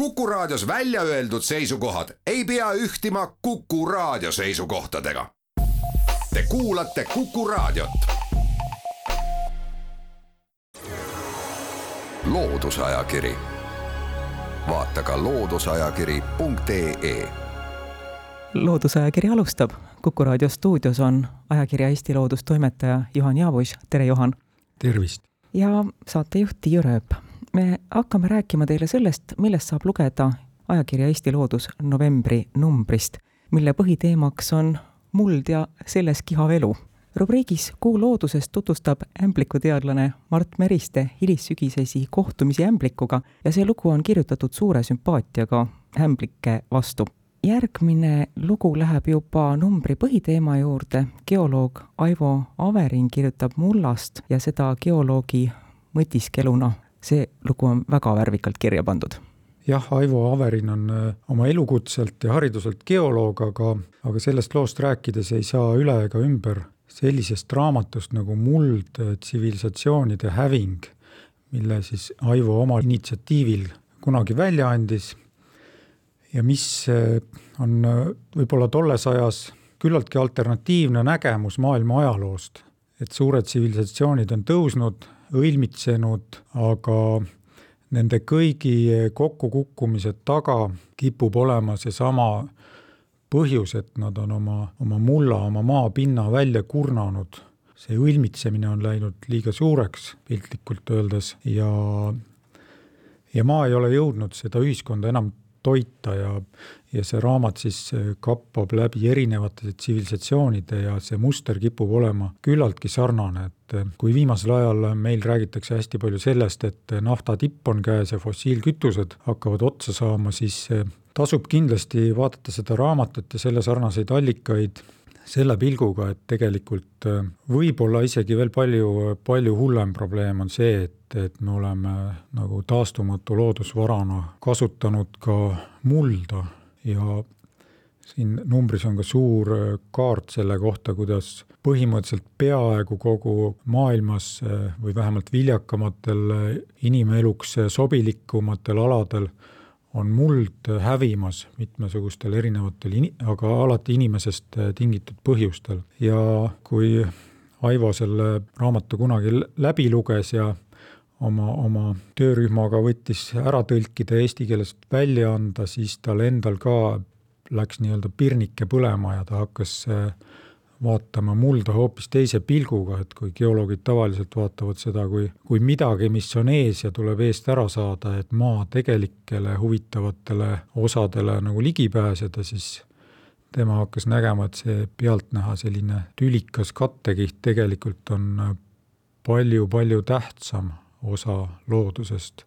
Kuku Raadios välja öeldud seisukohad ei pea ühtima Kuku Raadio seisukohtadega. Te kuulate Kuku Raadiot. loodusajakiri, vaata ka looduseajakiri.ee. loodusajakiri alustab. kuku raadio stuudios on ajakirja Eesti Loodus toimetaja Juhan Jaavus, tere Juhan! tervist! ja saatejuht Tiiu Rööp me hakkame rääkima teile sellest, millest saab lugeda ajakirja Eesti Loodus novembri numbrist, mille põhiteemaks on muld ja selles kihav elu. rubriigis Kuu loodusest tutvustab ämblikuteadlane Mart Meriste hilissügisesi kohtumisi ämblikuga ja see lugu on kirjutatud suure sümpaatiaga ämblike vastu. järgmine lugu läheb juba numbri põhiteema juurde, geoloog Aivo Averin kirjutab mullast ja seda geoloogi mõtiskeluna see lugu on väga värvikalt kirja pandud. Jah, Aivo Averin on äh, oma elukutselt ja hariduselt geoloog, aga, aga sellest loost rääkides ei saa üle ega ümber sellisest raamatust nagu Muld, äh, tsivilisatsioonide häving, mille siis Aivo oma initsiatiivil kunagi välja andis ja mis äh, on võib-olla tolles ajas küllaltki alternatiivne nägemus maailma ajaloost, et suured tsivilisatsioonid on tõusnud, õilmitsenud, aga nende kõigi kokkukukkumise taga kipub olema seesama põhjus, et nad on oma, oma mulla, oma maapinna välja kurnanud. see õilmitsemine on läinud liiga suureks, piltlikult öeldes, ja ja maa ei ole jõudnud seda ühiskonda enam toita ja, ja see raamat siis äh, kappab läbi erinevate tsivilisatsioonide ja see muster kipub olema küllaltki sarnane, et äh, kui viimasel ajal meil räägitakse hästi palju sellest, et äh, nafta tipp on käes ja fossiilkütused hakkavad otsa saama, siis tasub kindlasti vaadata seda raamatut ja selle sarnaseid allikaid selle pilguga, et tegelikult võib-olla isegi veel palju, palju hullem probleem on see, et et me oleme nagu taastumatu loodusvarana kasutanud ka mulda ja siin numbris on ka suur kaart selle kohta, kuidas põhimõtteliselt peaaegu kogu maailmas või vähemalt viljakamatel inimeluks sobilikumatel aladel on muld hävimas mitmesugustel erinevatel, aga alati inimesest tingitud põhjustel. Ja kui Aivo selle raamatu kunagi läbi luges ja oma, oma töörühmaga võttis ära tõlkida, eesti keelest välja anda, siis tal endal ka läks nii-öelda pirnike põlema ja ta hakkas äh, vaatama mulda hoopis teise pilguga, et kui geoloogid tavaliselt vaatavad seda kui, kui midagi, mis on ees ja tuleb eest ära saada, et maa tegelikele huvitavatele osadele nagu ligi pääseda, siis tema hakkas nägema, et see pealtnäha selline tülikas kattekiht tegelikult on palju-palju tähtsam osa loodusest.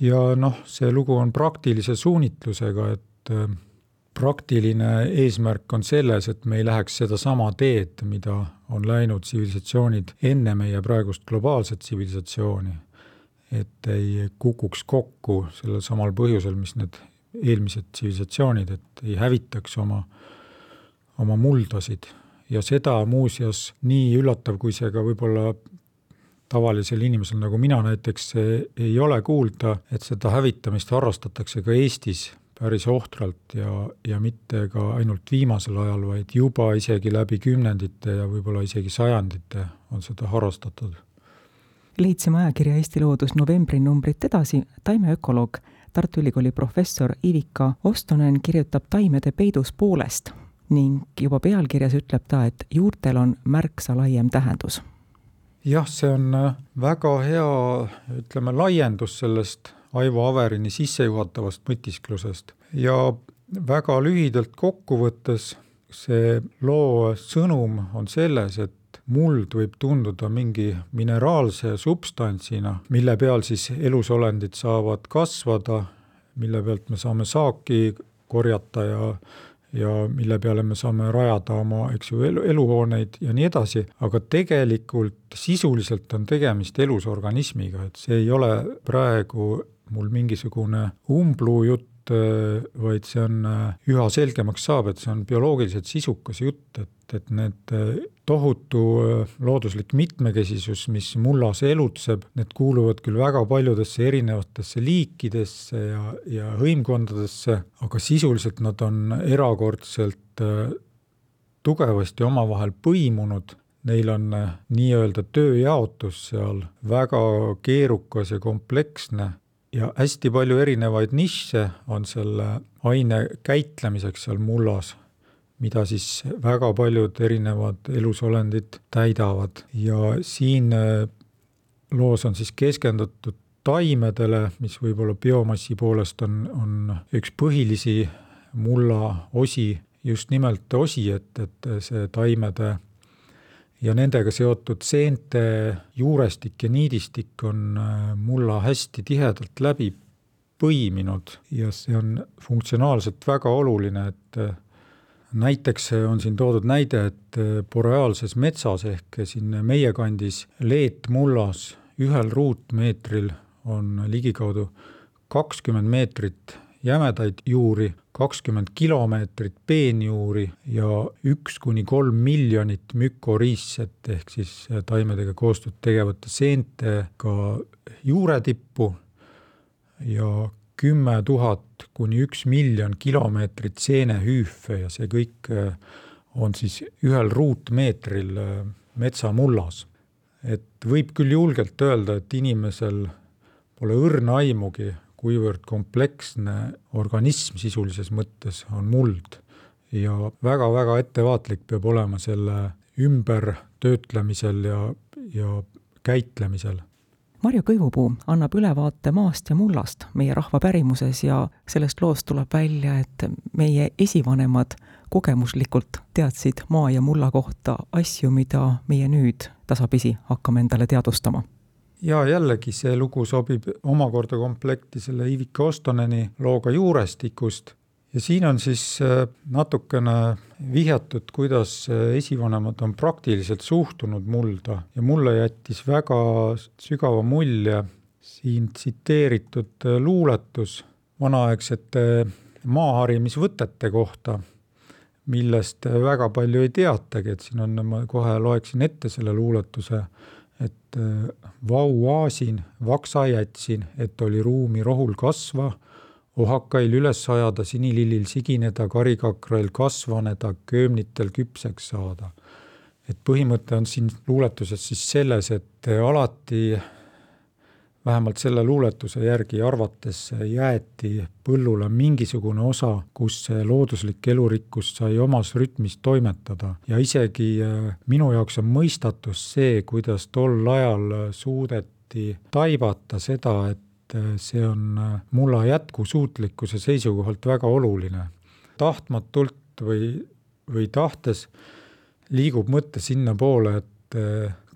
ja noh, see lugu on praktilise suunitlusega, et äh, praktiline eesmärk on selles, et me ei läheks sedasama teed, mida on läinud tsivilisatsioonid enne meie praegust globaalset tsivilisatsiooni. et ei kukuks kokku sellel samal põhjusel, mis need eelmised tsivilisatsioonid, et ei hävitaks oma, oma muldasid ja seda muuseas, nii üllatav, kui see ka võib-olla tavalisel inimesel, nagu mina näiteks, ei ole kuulda, et seda hävitamist harrastatakse ka Eestis päris ohtralt ja, ja mitte ka ainult viimasel ajal, vaid juba isegi läbi kümnendite ja võib-olla isegi sajandite on seda harrastatud. leidsime ajakirja Eesti Loodus novembri numbrit edasi, taimeökoloog, Tartu Ülikooli professor Ivika Ostonen kirjutab taimede peidus poolest ning juba pealkirjas ütleb ta, et juurtel on märksa laiem tähendus jah, see on äh, väga hea, ütleme, laiendus sellest Aivo Averini sissejuhatavast mõtisklusest. Ja väga lühidalt kokku võttes see loo sõnum on selles, et muld võib tunduda mingi mineraalse substantsina, mille peal siis elusolendid saavad kasvada, mille pealt me saame saaki korjata ja ja mille peale me saame rajada oma, eks ju, elu, eluhooneid ja nii edasi, aga tegelikult sisuliselt on tegemist elusorganismiga, et see ei ole praegu mul mingisugune umbluujutt, vaid see on, üha selgemaks saab, et see on bioloogiliselt sisukas jutt, et, et need tohutu looduslik mitmekesisus, mis mullas elutseb, need kuuluvad küll väga paljudesse erinevatesse liikidesse ja, ja hõimkondadesse, aga sisuliselt nad on erakordselt tugevasti omavahel põimunud. Neil on äh, nii-öelda tööjaotus seal väga keerukas ja kompleksne ja hästi palju erinevaid nišše on selle aine käitlemiseks seal mullas, mida siis väga paljud erinevad elusolendid täidavad. Ja siin äh, loos on siis keskendutud taimedele, mis võib-olla biomassi poolest on, on üks põhilisi mulla osi, just nimelt osi, et, et see taimede ja nendega seotud seente juurestik ja niidistik on äh, mulla hästi tihedalt läbi põiminud ja see on funktsionaalselt väga oluline, et äh, näiteks on siin toodud näide, et äh, boreaalses metsas ehk siin meie kandis leetmullas ühel ruutmeetril on ligikaudu kakskümmend meetrit jämedaid juuri, kakskümmend kilomeetrit peenjuuri ja üks kuni kolm miljonit mükoriisset ehk siis taimedega koostööd tegevate seentega juuretippu ja kümme tuhat kuni üks miljon kilomeetrit seenehüüfe ja see kõik äh, on siis ühel ruutmeetril äh, metsamullas. et võib küll julgelt öelda, et inimesel pole õrna aimugi, kuivõrd kompleksne organism sisulises mõttes on muld ja väga-väga ettevaatlik peab olema selle ümbertöötlemisel ja, ja käitlemisel. Marju Kõivupuu annab ülevaate maast ja mullast meie rahva pärimuses ja sellest loost tuleb välja, et meie esivanemad kogemuslikult teadsid maa ja mulla kohta asju, mida meie nüüd tasapisi hakkame endale teadvustama ja jällegi see lugu sobib omakorda komplekti selle Ivika Ostoneni looga Juurestikust. Ja siin on siis äh, natukene vihjatud, kuidas äh, esivanemad on praktiliselt suhtunud mulda. Ja mulle jättis väga sügava mulje siin tsiteeritud äh, luuletus vanaaegsete maaharimisvõtete kohta, millest väga palju ei teatagi, et siin on, ma kohe loeksin ette selle luuletuse et äh, vau aasin, vaksa jätsin, et oli ruumi rohul kasva, ohakail üles ajada, sinilillil sigineda, karikakrail kasvaneda, köömnitel küpseks saada. et põhimõte on siin luuletuses siis selles, et alati vähemalt selle luuletuse järgi arvates jäeti põllule mingisugune osa, kus see looduslik elurikkus sai omas rütmis toimetada ja isegi äh, minu jaoks on mõistatus see, kuidas tol ajal suudeti taibata seda, et äh, see on äh, mulla jätkusuutlikkuse seisukohalt väga oluline. tahtmatult või, või tahtes liigub mõte sinnapoole, et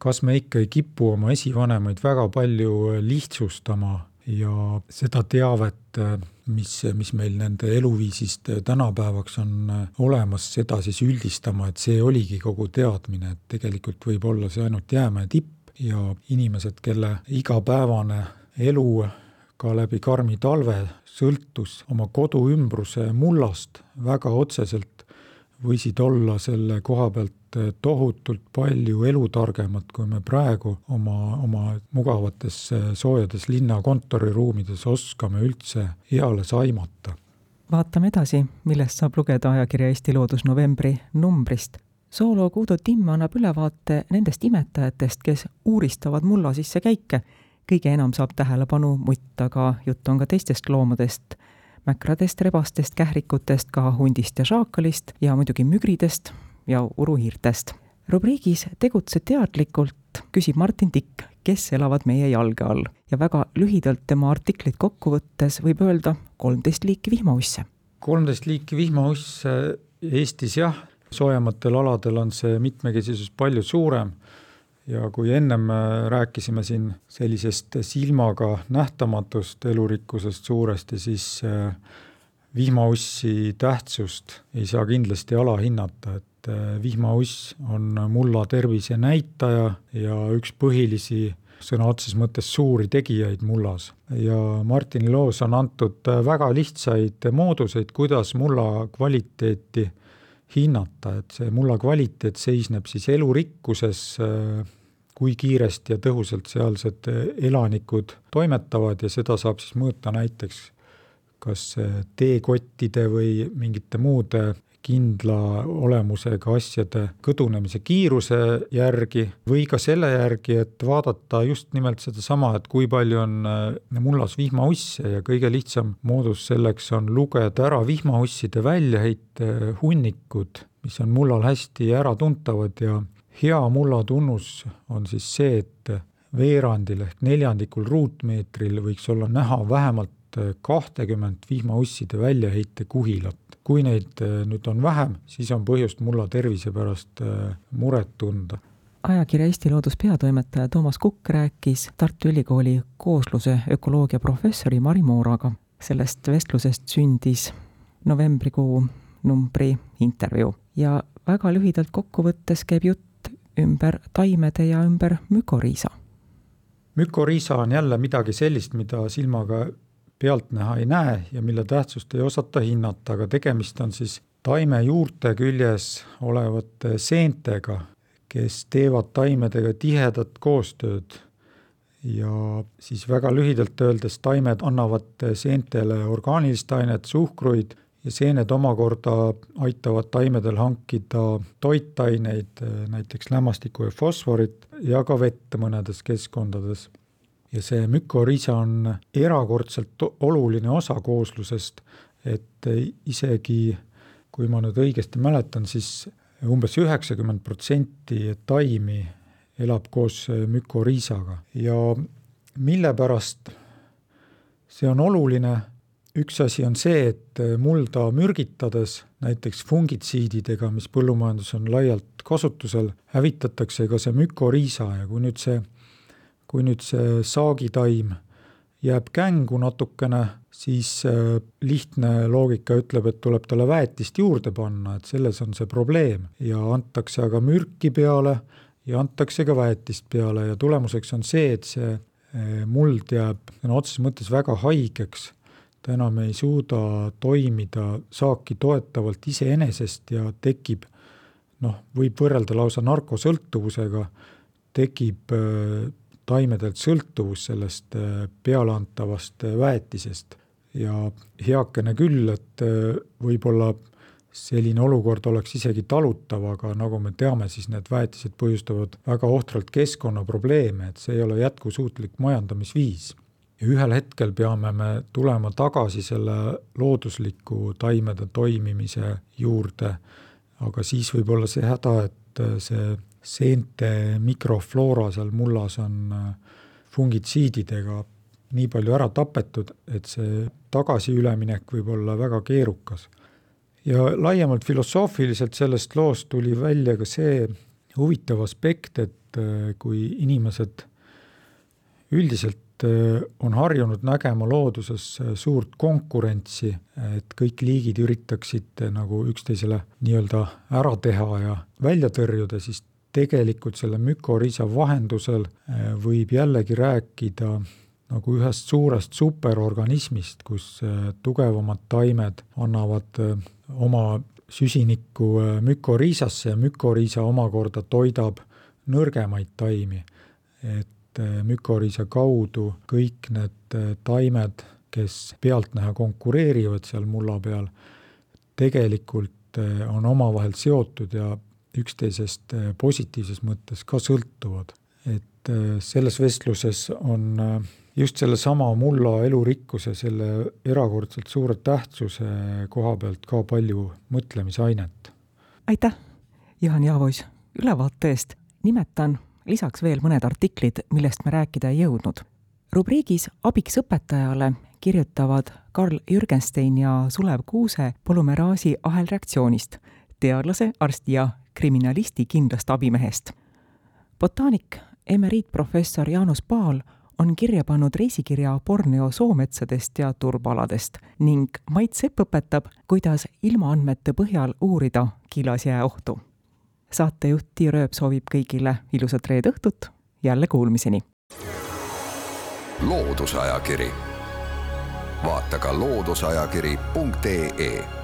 kas me ikka ei kipu oma esivanemaid väga palju äh, lihtsustama ja seda teavet, äh, mis, mis meil nende eluviisist äh, tänapäevaks on olemas, seda siis üldistama, et see oligi kogu teadmine, et tegelikult võib olla see ainult jäämäe tipp ja inimesed, kelle igapäevane elu ka läbi karmi talve sõltus oma kodu ümbruse mullast väga otseselt, võisid olla selle koha pealt tohutult palju elutargemad, kui me praegu oma, oma mugavates eh, soojades linna kontoriruumides oskame üldse eales aimata. vaatame edasi, millest saab lugeda ajakirja Eesti Loodus novembri numbrist. zooloog Uudo Timm annab ülevaate nendest imetajatest, kes uuristavad mulla sisse käike. kõige enam saab tähelepanu mutt, aga jutt on ka teistest loomadest mäkradest, rebastest, kährikutest, ka hundist ja šaakalist ja muidugi mügridest, ja uruhiirtest. rubriigis Tegutse teadlikult küsib Martin Tikk, kes elavad meie jalge all ja väga lühidalt tema artiklit kokku võttes võib öelda kolmteist liiki vihmausse. kolmteist liiki vihmausse Eestis jah, soojematel aladel on see mitmekesisus palju suurem ja kui ennem rääkisime siin sellisest silmaga nähtamatust elurikkusest suuresti, siis äh, vihmaussi tähtsust ei saa kindlasti alahinnata, et et äh, vihmauss on mulla tervise näitaja ja üks põhilisi sõna otseses mõttes suuri tegijaid mullas. Ja Martini loos on antud väga lihtsaid mooduseid, kuidas mulla kvaliteeti hinnata, et see mulla kvaliteet seisneb siis elurikkuses, kui kiiresti ja tõhusalt sealsed elanikud toimetavad ja seda saab siis mõõta näiteks kas teekottide või mingite muude kindla olemusega asjade kõdunemise kiiruse järgi või ka selle järgi, et vaadata just nimelt sedasama, et kui palju on äh, mullas vihmausse ja kõige lihtsam moodus selleks on lugeda ära vihmausside väljaheite hunnikud, mis on mullal hästi äratuntavad ja hea mulla tunnus on siis see, et veerandil ehk neljandikul ruutmeetril võiks olla näha vähemalt kahtekümmet vihmausside väljaheite kuhilat kui neid äh, nüüd on vähem, siis on põhjust mulla tervise pärast äh, muret tunda. ajakirja Eesti Loodus peatoimetaja Toomas Kukk rääkis Tartu Ülikooli koosluse ökoloogia professori Mari Mooraga. sellest vestlusest sündis novembrikuu numbri intervjuu ja väga lühidalt kokku võttes käib jutt ümber taimede ja ümber mükoriisa. mükoriisa on jälle midagi sellist, mida silmaga pealtnäha ei näe ja mille tähtsust ei osata hinnata, aga tegemist on siis taime juurte küljes olevate seentega, kes teevad taimedega tihedat koostööd. Ja siis väga lühidalt öeldes taimed annavad seentele orgaanilist ainet, suhkruid ja seened omakorda aitavad taimedel hankida toitaineid, näiteks lämmastikku ja fosforit ja ka vett mõnedes keskkondades ja see mükoriisa on erakordselt oluline osa kooslusest, et isegi kui ma nüüd õigesti mäletan, siis umbes üheksakümmend protsenti taimi elab koos mükoriisaga ja mille pärast see on oluline, üks asi on see, et mulda mürgitades, näiteks fungitsiididega, mis põllumajanduses on laialt kasutusel, hävitatakse ka see mükoriisa ja kui nüüd see kui nüüd see saagitaim jääb kängu natukene, siis äh, lihtne loogika ütleb, et tuleb talle väetist juurde panna, et selles on see probleem. Ja antakse aga mürki peale ja antakse ka väetist peale ja tulemuseks on see, et see äh, muld jääb sõna otseses mõttes väga haigeks, ta enam ei suuda toimida saaki toetavalt iseenesest ja tekib noh, võib võrrelda lausa narkosõltuvusega, tekib äh, taimedelt sõltuvus sellest äh, pealeantavast äh, väetisest ja heakene küll, et äh, võib-olla selline olukord oleks isegi talutav, aga nagu me teame, siis need väetised põhjustavad väga ohtralt keskkonnaprobleeme, et see ei ole jätkusuutlik majandamisviis. ja ühel hetkel peame me tulema tagasi selle loodusliku taimede toimimise juurde, aga siis võib olla see häda, et see seente mikrofloora seal mullas on äh, fungitsiididega nii palju ära tapetud, et see tagasiüleminek võib olla väga keerukas. ja laiemalt filosoofiliselt sellest loost tuli välja ka see huvitav aspekt, et äh, kui inimesed üldiselt äh, on harjunud nägema looduses suurt konkurentsi, et kõik liigid üritaksid nagu üksteisele nii-öelda ära teha ja välja tõrjuda, siis tegelikult selle mükoriisa vahendusel äh, võib jällegi rääkida nagu ühest suurest superorganismist, kus äh, tugevamad taimed annavad äh, oma süsinikku mükoriisasse ja mükoriisa omakorda toidab nõrgemaid taimi. et mükoriisa kaudu kõik need taimed, kes pealtnäha konkureerivad seal mulla peal, tegelikult on omavahel seotud ja üksteisest äh, positiivses mõttes ka sõltuvad. et äh, selles vestluses on äh, just sellesama mulla elurikkuse, selle erakordselt suure tähtsuse koha pealt ka palju mõtlemisainet. aitäh, Juhan Jaavois, ülevaate eest. nimetan lisaks veel mõned artiklid, millest me rääkida ei jõudnud. rubriigis Abiks õpetajale kirjutavad Karl Jürgenstein ja Sulev Kuuse polümeraasi ahelreaktsioonist, teadlase, arsti ja kriminalisti kindlast abimehest. botaanik, emeriitprofessor Jaanus Paal on kirja pannud reisikirja Borneo soometsadest ja turbaladest ning Mait Sepp õpetab, kuidas ilmaandmete põhjal uurida killasjää ohtu. saatejuht Tiia Rööp soovib kõigile ilusat reede õhtut, jälle kuulmiseni! Loodusajakiri. vaata ka looduseajakiri.ee